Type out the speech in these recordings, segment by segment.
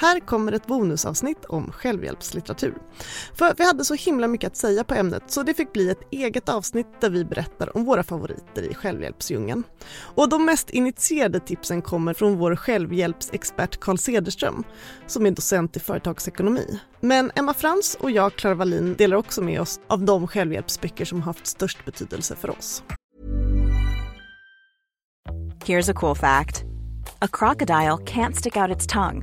Här kommer ett bonusavsnitt om självhjälpslitteratur. För vi hade så himla mycket att säga på ämnet så det fick bli ett eget avsnitt där vi berättar om våra favoriter i självhjälpsdjungeln. Och de mest initierade tipsen kommer från vår självhjälpsexpert Carl Cederström som är docent i företagsekonomi. Men Emma Frans och jag, Clara Wallin, delar också med oss av de självhjälpsböcker som haft störst betydelse för oss. Here's a cool fact. A crocodile can't stick out its tongue.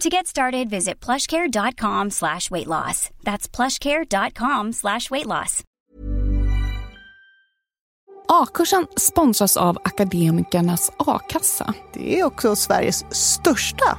To get started, visit plushcare.com slash weight loss. That's plushcare.com slash weight loss. A-kursen sponsras av Akademikernas a-kassa. Det är också Sveriges största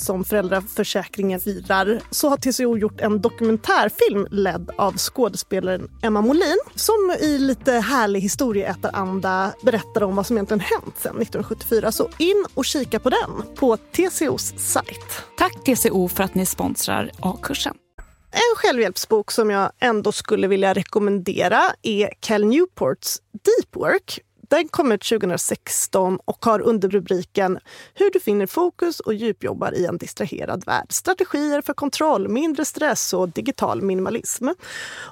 som föräldraförsäkringen firar så har TCO gjort en dokumentärfilm ledd av skådespelaren Emma Molin som i lite härlig historieätaranda berättar om vad som egentligen hänt sedan 1974. Så in och kika på den på TCOs sajt. Tack TCO för att ni sponsrar A-kursen. En självhjälpsbok som jag ändå skulle vilja rekommendera är Cal Newports Deep Work den kom ut 2016 och har underrubriken Hur du finner fokus och djupjobbar i en distraherad värld. Strategier för kontroll, mindre stress och digital minimalism.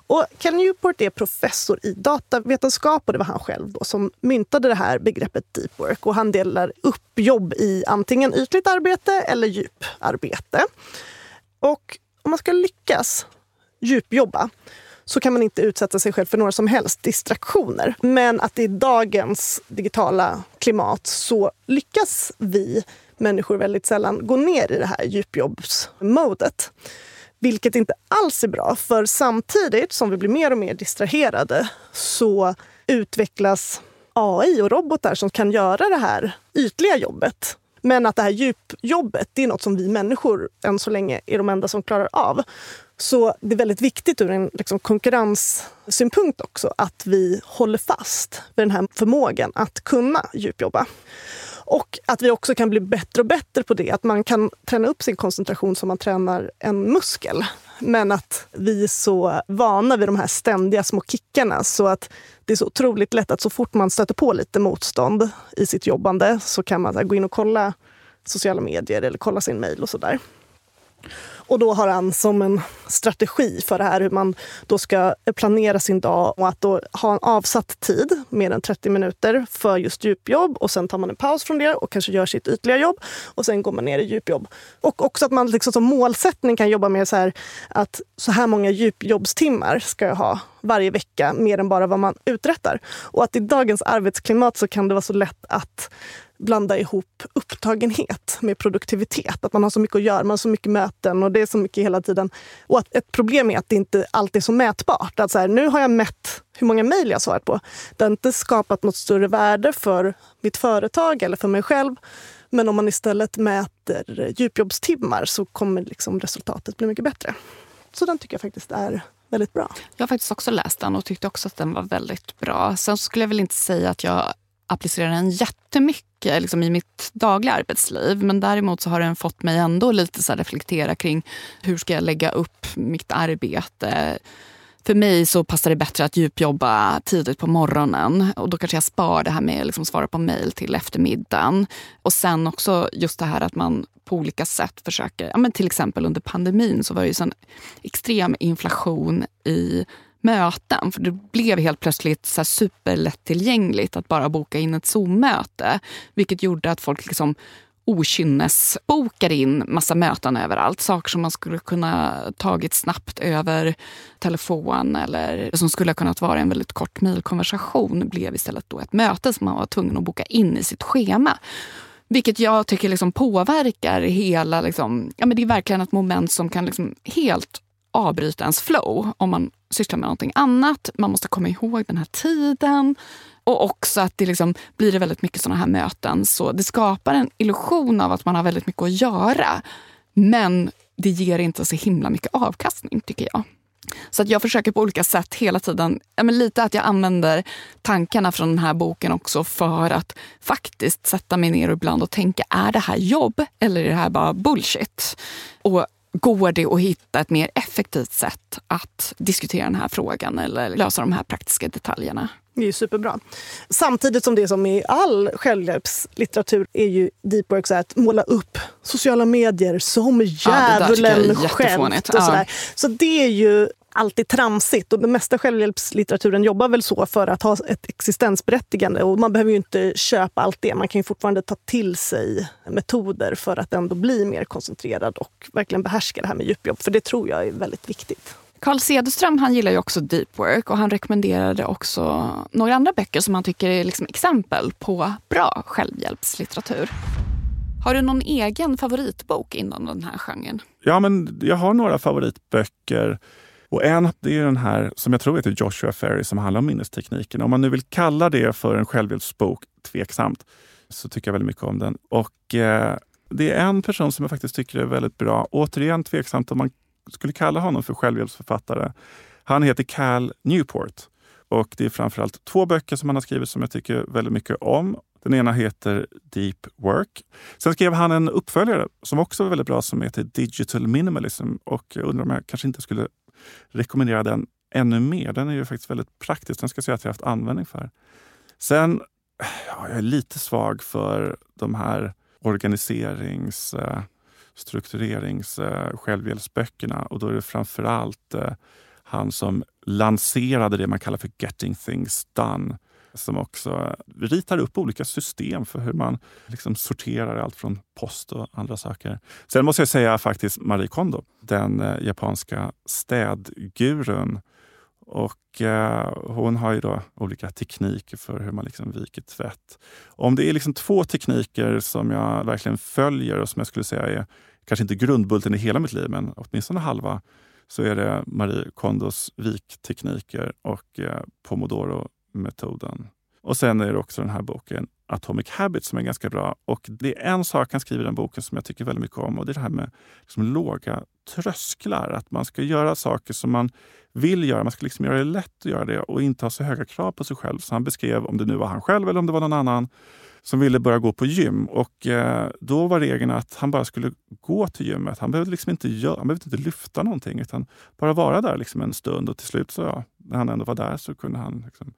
Och Cal Newport är professor i datavetenskap och det var han själv då som myntade det här begreppet deep work. Och han delar upp jobb i antingen ytligt arbete eller djuparbete. Och om man ska lyckas djupjobba så kan man inte utsätta sig själv för några som helst distraktioner. Men att i dagens digitala klimat så lyckas vi människor väldigt sällan gå ner i det här djupjobbsmodet. Vilket inte alls är bra, för samtidigt som vi blir mer och mer distraherade så utvecklas AI och robotar som kan göra det här ytliga jobbet. Men att det här djupjobbet, det är något som vi människor än så länge är de enda som klarar av. Så det är väldigt viktigt ur en liksom, konkurrenssynpunkt också att vi håller fast vid den här förmågan att kunna djupjobba. Och att vi också kan bli bättre och bättre på det. Att man kan träna upp sin koncentration som man tränar en muskel. Men att vi är så vana vid de här ständiga små kickarna så att det är så otroligt lätt att så fort man stöter på lite motstånd i sitt jobbande så kan man gå in och kolla sociala medier eller kolla sin mejl och sådär. Och då har han som en strategi för det här hur man då ska planera sin dag och att då ha en avsatt tid, mer än 30 minuter, för just djupjobb och sen tar man en paus från det och kanske gör sitt ytliga jobb och sen går man ner i djupjobb. Och också att man liksom som målsättning kan jobba med så här att så här många djupjobbstimmar ska jag ha varje vecka, mer än bara vad man uträttar. Och att i dagens arbetsklimat så kan det vara så lätt att blanda ihop upptagenhet med produktivitet. Att man har så mycket att göra, man har så mycket möten och det är så mycket hela tiden. Och att ett problem är att det inte alltid är så mätbart. Att så här, nu har jag mätt hur många mejl jag svarat på. Det har inte skapat något större värde för mitt företag eller för mig själv. Men om man istället mäter djupjobbstimmar så kommer liksom resultatet bli mycket bättre. Så den tycker jag faktiskt är väldigt bra. Jag har faktiskt också läst den och tyckte också att den var väldigt bra. Sen skulle jag väl inte säga att jag applicerar den jättemycket liksom, i mitt dagliga arbetsliv. Men däremot så har den fått mig ändå lite så reflektera kring hur ska jag lägga upp mitt arbete. För mig så passar det bättre att djupjobba tidigt på morgonen. Och Då kanske jag spar det här med att liksom svara på mejl till eftermiddagen. Och sen också just det här att man på olika sätt försöker... Ja, men till exempel under pandemin så var det ju sån extrem inflation i möten. För det blev helt plötsligt så superlättillgängligt att bara boka in ett Zoom-möte. Vilket gjorde att folk liksom okynnesbokade in massa möten överallt. Saker som man skulle kunna tagit snabbt över telefon eller som skulle ha kunnat vara en väldigt kort mejlkonversation blev istället då ett möte som man var tvungen att boka in i sitt schema. Vilket jag tycker liksom påverkar hela... Liksom, ja men det är verkligen ett moment som kan liksom helt avbryta ens flow om man syssla med någonting annat. Man måste komma ihåg den här tiden. Och också att det liksom blir det väldigt mycket såna här möten. Så det skapar en illusion av att man har väldigt mycket att göra. Men det ger inte så himla mycket avkastning tycker jag. Så att jag försöker på olika sätt hela tiden, ja, men lite att jag använder tankarna från den här boken också för att faktiskt sätta mig ner ibland och tänka, är det här jobb eller är det här bara bullshit? Och går det att hitta ett mer effektivt sätt att diskutera den här frågan eller lösa de här praktiska detaljerna? Det är superbra. Samtidigt som det som i all självhjälpslitteratur är ju deep work så att måla upp sociala medier som djävulen ja, själv. Ja. Så det är ju alltid tramsigt och den mesta självhjälpslitteraturen jobbar väl så för att ha ett existensberättigande och man behöver ju inte köpa allt det. Man kan ju fortfarande ta till sig metoder för att ändå bli mer koncentrerad och verkligen behärska det här med djupjobb, för det tror jag är väldigt viktigt. Carl Cederström han gillar ju också deep work och han rekommenderade också några andra böcker som han tycker är liksom exempel på bra självhjälpslitteratur. Har du någon egen favoritbok inom den här genren? Ja, men jag har några favoritböcker. Och en det är den här som jag tror heter Joshua Ferry som handlar om minnestekniken. Om man nu vill kalla det för en självhjälpsbok, tveksamt, så tycker jag väldigt mycket om den. Och eh, det är en person som jag faktiskt tycker är väldigt bra. Återigen tveksamt om man skulle kalla honom för självhjälpsförfattare. Han heter Cal Newport och det är framförallt två böcker som han har skrivit som jag tycker väldigt mycket om. Den ena heter Deep Work. Sen skrev han en uppföljare som också var väldigt bra som heter Digital Minimalism. Och jag undrar om jag kanske inte skulle rekommendera den ännu mer. Den är ju faktiskt väldigt praktisk. Den ska jag säga att jag haft användning för. Sen, ja, jag är lite svag för de här organiserings eh, strukturerings eh, självhjälpsböckerna och då är det framförallt eh, han som lanserade det man kallar för Getting things done som också ritar upp olika system för hur man liksom sorterar allt från post och andra saker. Sen måste jag säga faktiskt Marie Kondo, den eh, japanska städgurun. Och eh, hon har ju då olika tekniker för hur man liksom viker tvätt. Om det är liksom två tekniker som jag verkligen följer och som jag skulle säga är kanske inte grundbulten i hela mitt liv, men åtminstone halva, så är det Marie Kondos viktekniker och eh, metoden. Och sen är det också den här boken Atomic Habits som är ganska bra. Och det är en sak han skriver i den boken som jag tycker väldigt mycket om och det är det här med liksom låga trösklar. Att man ska göra saker som man vill göra. Man ska liksom göra det lätt att göra det och inte ha så höga krav på sig själv. Så han beskrev, om det nu var han själv eller om det var någon annan, som ville börja gå på gym. Och eh, Då var regeln att han bara skulle gå till gymmet. Han behövde liksom inte, göra, han behövde inte lyfta någonting utan bara vara där liksom en stund. Och till slut, så, ja, när han ändå var där, så kunde han liksom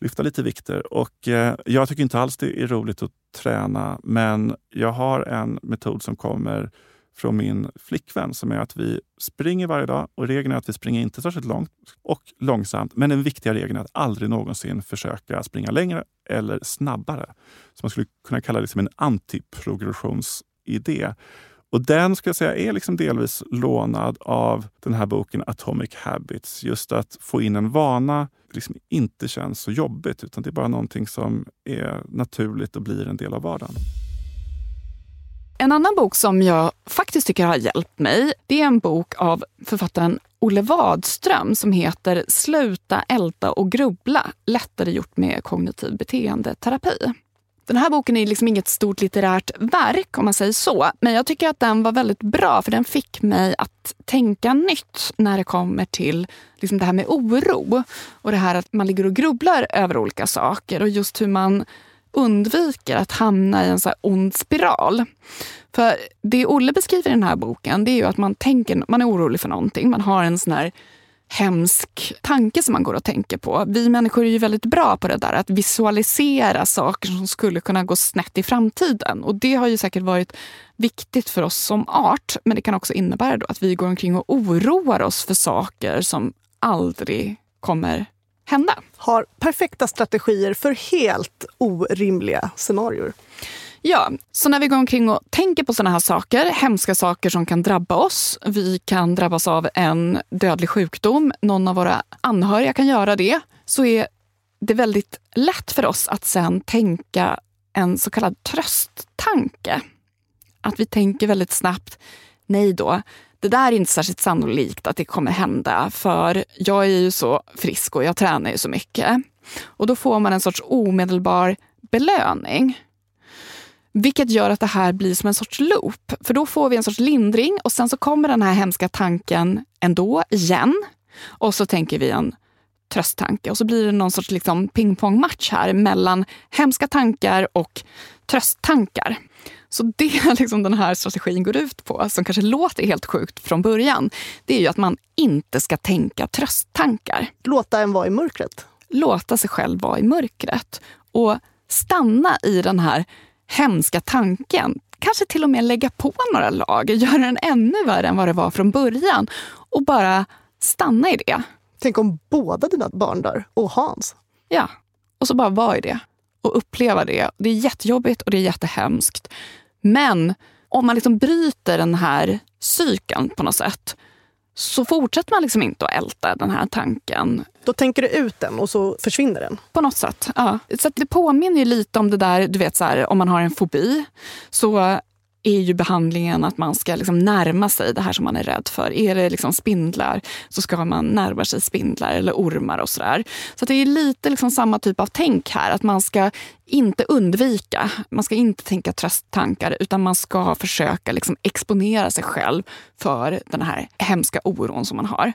lyfta lite vikter. Och, eh, jag tycker inte alls det är roligt att träna, men jag har en metod som kommer från min flickvän som är att vi springer varje dag och regeln är att vi springer inte särskilt långt och långsamt. Men den viktiga regeln är att aldrig någonsin försöka springa längre eller snabbare. Så man skulle kunna kalla det liksom en antiprogressionsidé. Och den ska jag säga är liksom delvis lånad av den här boken Atomic Habits. Just att få in en vana liksom inte känns så jobbigt utan det är bara någonting som är naturligt och blir en del av vardagen. En annan bok som jag faktiskt tycker har hjälpt mig, det är en bok av författaren Olle Wadström som heter Sluta älta och grubbla, lättare gjort med kognitiv beteendeterapi. Den här boken är liksom inget stort litterärt verk om man säger så. Men jag tycker att den var väldigt bra för den fick mig att tänka nytt när det kommer till liksom det här med oro. Och det här att man ligger och grubblar över olika saker och just hur man undviker att hamna i en så här ond spiral. För det Olle beskriver i den här boken det är ju att man tänker, man är orolig för någonting. Man har en sån här hemsk tanke som man går och tänker på. Vi människor är ju väldigt bra på det där att visualisera saker som skulle kunna gå snett i framtiden. Och det har ju säkert varit viktigt för oss som art. Men det kan också innebära då att vi går omkring och oroar oss för saker som aldrig kommer hända. Har perfekta strategier för helt orimliga scenarier. Ja, så när vi går omkring och tänker på såna här saker, hemska saker som kan drabba oss. Vi kan drabbas av en dödlig sjukdom, någon av våra anhöriga kan göra det. Så är det väldigt lätt för oss att sen tänka en så kallad trösttanke. Att vi tänker väldigt snabbt, nej då, det där är inte särskilt sannolikt att det kommer hända för jag är ju så frisk och jag tränar ju så mycket. Och då får man en sorts omedelbar belöning. Vilket gör att det här blir som en sorts loop. För då får vi en sorts lindring och sen så kommer den här hemska tanken ändå igen. Och så tänker vi en trösttanke och så blir det någon sorts liksom pingpongmatch här mellan hemska tankar och trösttankar. Så det liksom den här strategin går ut på, som kanske låter helt sjukt från början, det är ju att man inte ska tänka trösttankar. Låta en vara i mörkret? Låta sig själv vara i mörkret. Och stanna i den här hemska tanken. Kanske till och med lägga på några lager, göra den ännu värre än vad det var från början. Och bara stanna i det. Tänk om båda dina barn dör och Hans. Ja, och så bara vara i det och uppleva det. Det är jättejobbigt och det är jättehemskt. Men om man liksom bryter den här cykeln på något sätt så fortsätter man liksom inte att älta den här tanken. Då tänker du ut den och så försvinner den? På något sätt, ja. Så det påminner ju lite om det där, du vet så här, om man har en fobi så är ju behandlingen att man ska liksom närma sig det här som man är rädd för. Är det liksom spindlar så ska man närma sig spindlar eller ormar och sådär. Så det är lite liksom samma typ av tänk här. Att man ska inte undvika, man ska inte tänka trösttankar utan man ska försöka liksom exponera sig själv för den här hemska oron som man har.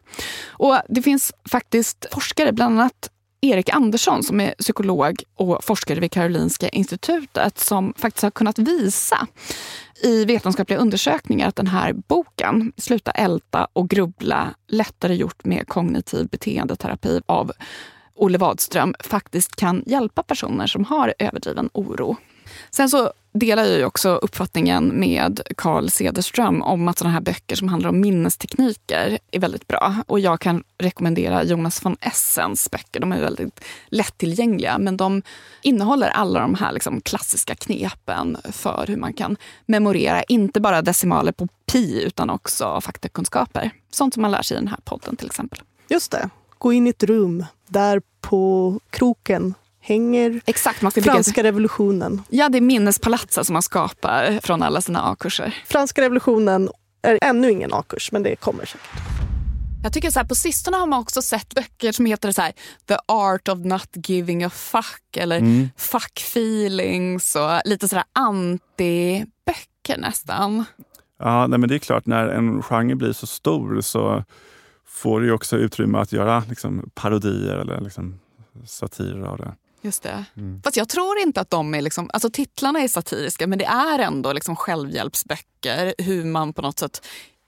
Och Det finns faktiskt forskare, bland annat Erik Andersson som är psykolog och forskare vid Karolinska institutet som faktiskt har kunnat visa i vetenskapliga undersökningar att den här boken, Sluta älta och grubbla, lättare gjort med kognitiv beteendeterapi av Olle Wadström, faktiskt kan hjälpa personer som har överdriven oro. Sen så delar jag också uppfattningen med Carl Cederström om att sådana här böcker som handlar om minnestekniker är väldigt bra. Och jag kan rekommendera Jonas von Essens böcker. De är väldigt lättillgängliga men de innehåller alla de här liksom klassiska knepen för hur man kan memorera, inte bara decimaler på pi utan också faktakunskaper. Sånt som man lär sig i den här podden till exempel. Just det. Gå in i ett rum där på kroken hänger Exakt, man ska franska bygga... revolutionen. Ja, det är minnespalatset som man skapar från alla sina A-kurser. Franska revolutionen är ännu ingen A-kurs, men det kommer säkert. Jag tycker så här, på sistone har man också sett böcker som heter så här, The Art of Not Giving a Fuck eller mm. Fuck Feelings och lite sådär anti-böcker nästan. Ja, nej, men det är klart, när en genre blir så stor så får det också utrymme att göra liksom, parodier eller liksom, satirer av det. Just det. Mm. Fast jag tror inte att de är... Liksom, alltså titlarna är satiriska men det är ändå liksom självhjälpsböcker. Hur man på något sätt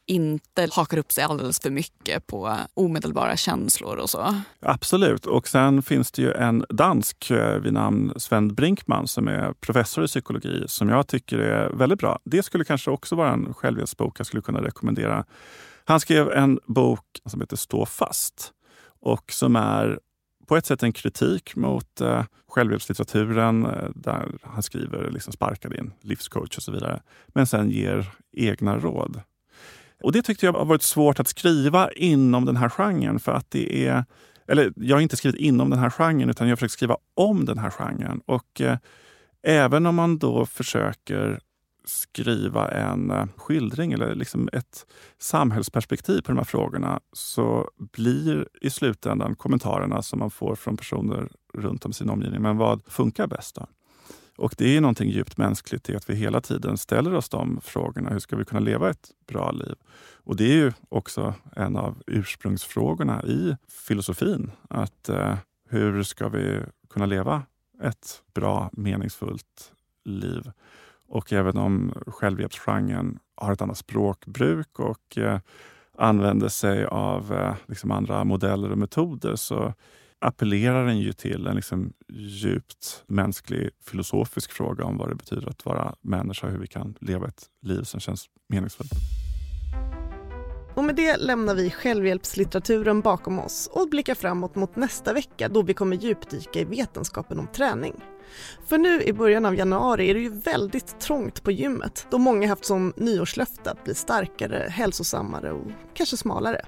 inte hakar upp sig alldeles för mycket på omedelbara känslor och så. Absolut. Och sen finns det ju en dansk eh, vid namn Sven Brinkman som är professor i psykologi som jag tycker är väldigt bra. Det skulle kanske också vara en självhjälpsbok jag skulle kunna rekommendera. Han skrev en bok som heter Stå fast och som är på ett sätt en kritik mot eh, självhjälpslitteraturen eh, där han skriver liksom sparka in livscoach och så vidare. Men sen ger egna råd. Och det tyckte jag har varit svårt att skriva inom den här genren för att det är eller jag har inte skrivit inom den här genren utan jag har försökt skriva om den här genren. Och eh, även om man då försöker skriva en eh, skildring eller liksom ett samhällsperspektiv på de här frågorna så blir i slutändan kommentarerna som man får från personer runt om sin omgivning, men vad funkar bäst då? Och det är någonting djupt mänskligt i att vi hela tiden ställer oss de frågorna. Hur ska vi kunna leva ett bra liv? Och det är ju också en av ursprungsfrågorna i filosofin. Att eh, hur ska vi kunna leva ett bra, meningsfullt liv? Och även om självhjälpsgenren har ett annat språkbruk och eh, använder sig av eh, liksom andra modeller och metoder så appellerar den ju till en liksom djupt mänsklig filosofisk fråga om vad det betyder att vara människa och hur vi kan leva ett liv som känns meningsfullt. Och med det lämnar vi självhjälpslitteraturen bakom oss och blickar framåt mot nästa vecka då vi kommer djupdyka i vetenskapen om träning. För nu i början av januari är det ju väldigt trångt på gymmet då många haft som nyårslöfte att bli starkare, hälsosammare och kanske smalare.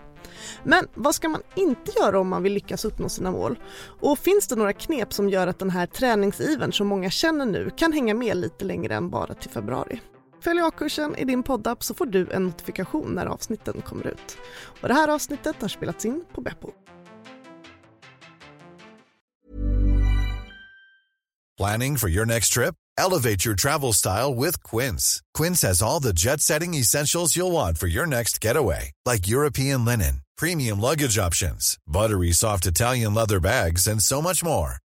Men vad ska man inte göra om man vill lyckas uppnå sina mål? Och finns det några knep som gör att den här träningsivern som många känner nu kan hänga med lite längre än bara till februari? Följ A-kursen i din poddapp så får du en notifikation när avsnitten kommer ut. Och det här avsnittet har spelats in på Beppo. Planning for your next trip? Elevate your travel style with Quince. Quince has all the jet-setting essentials you'll want for your next getaway, like European linen, premium luggage options, buttery soft Italian leather bags, and so much more.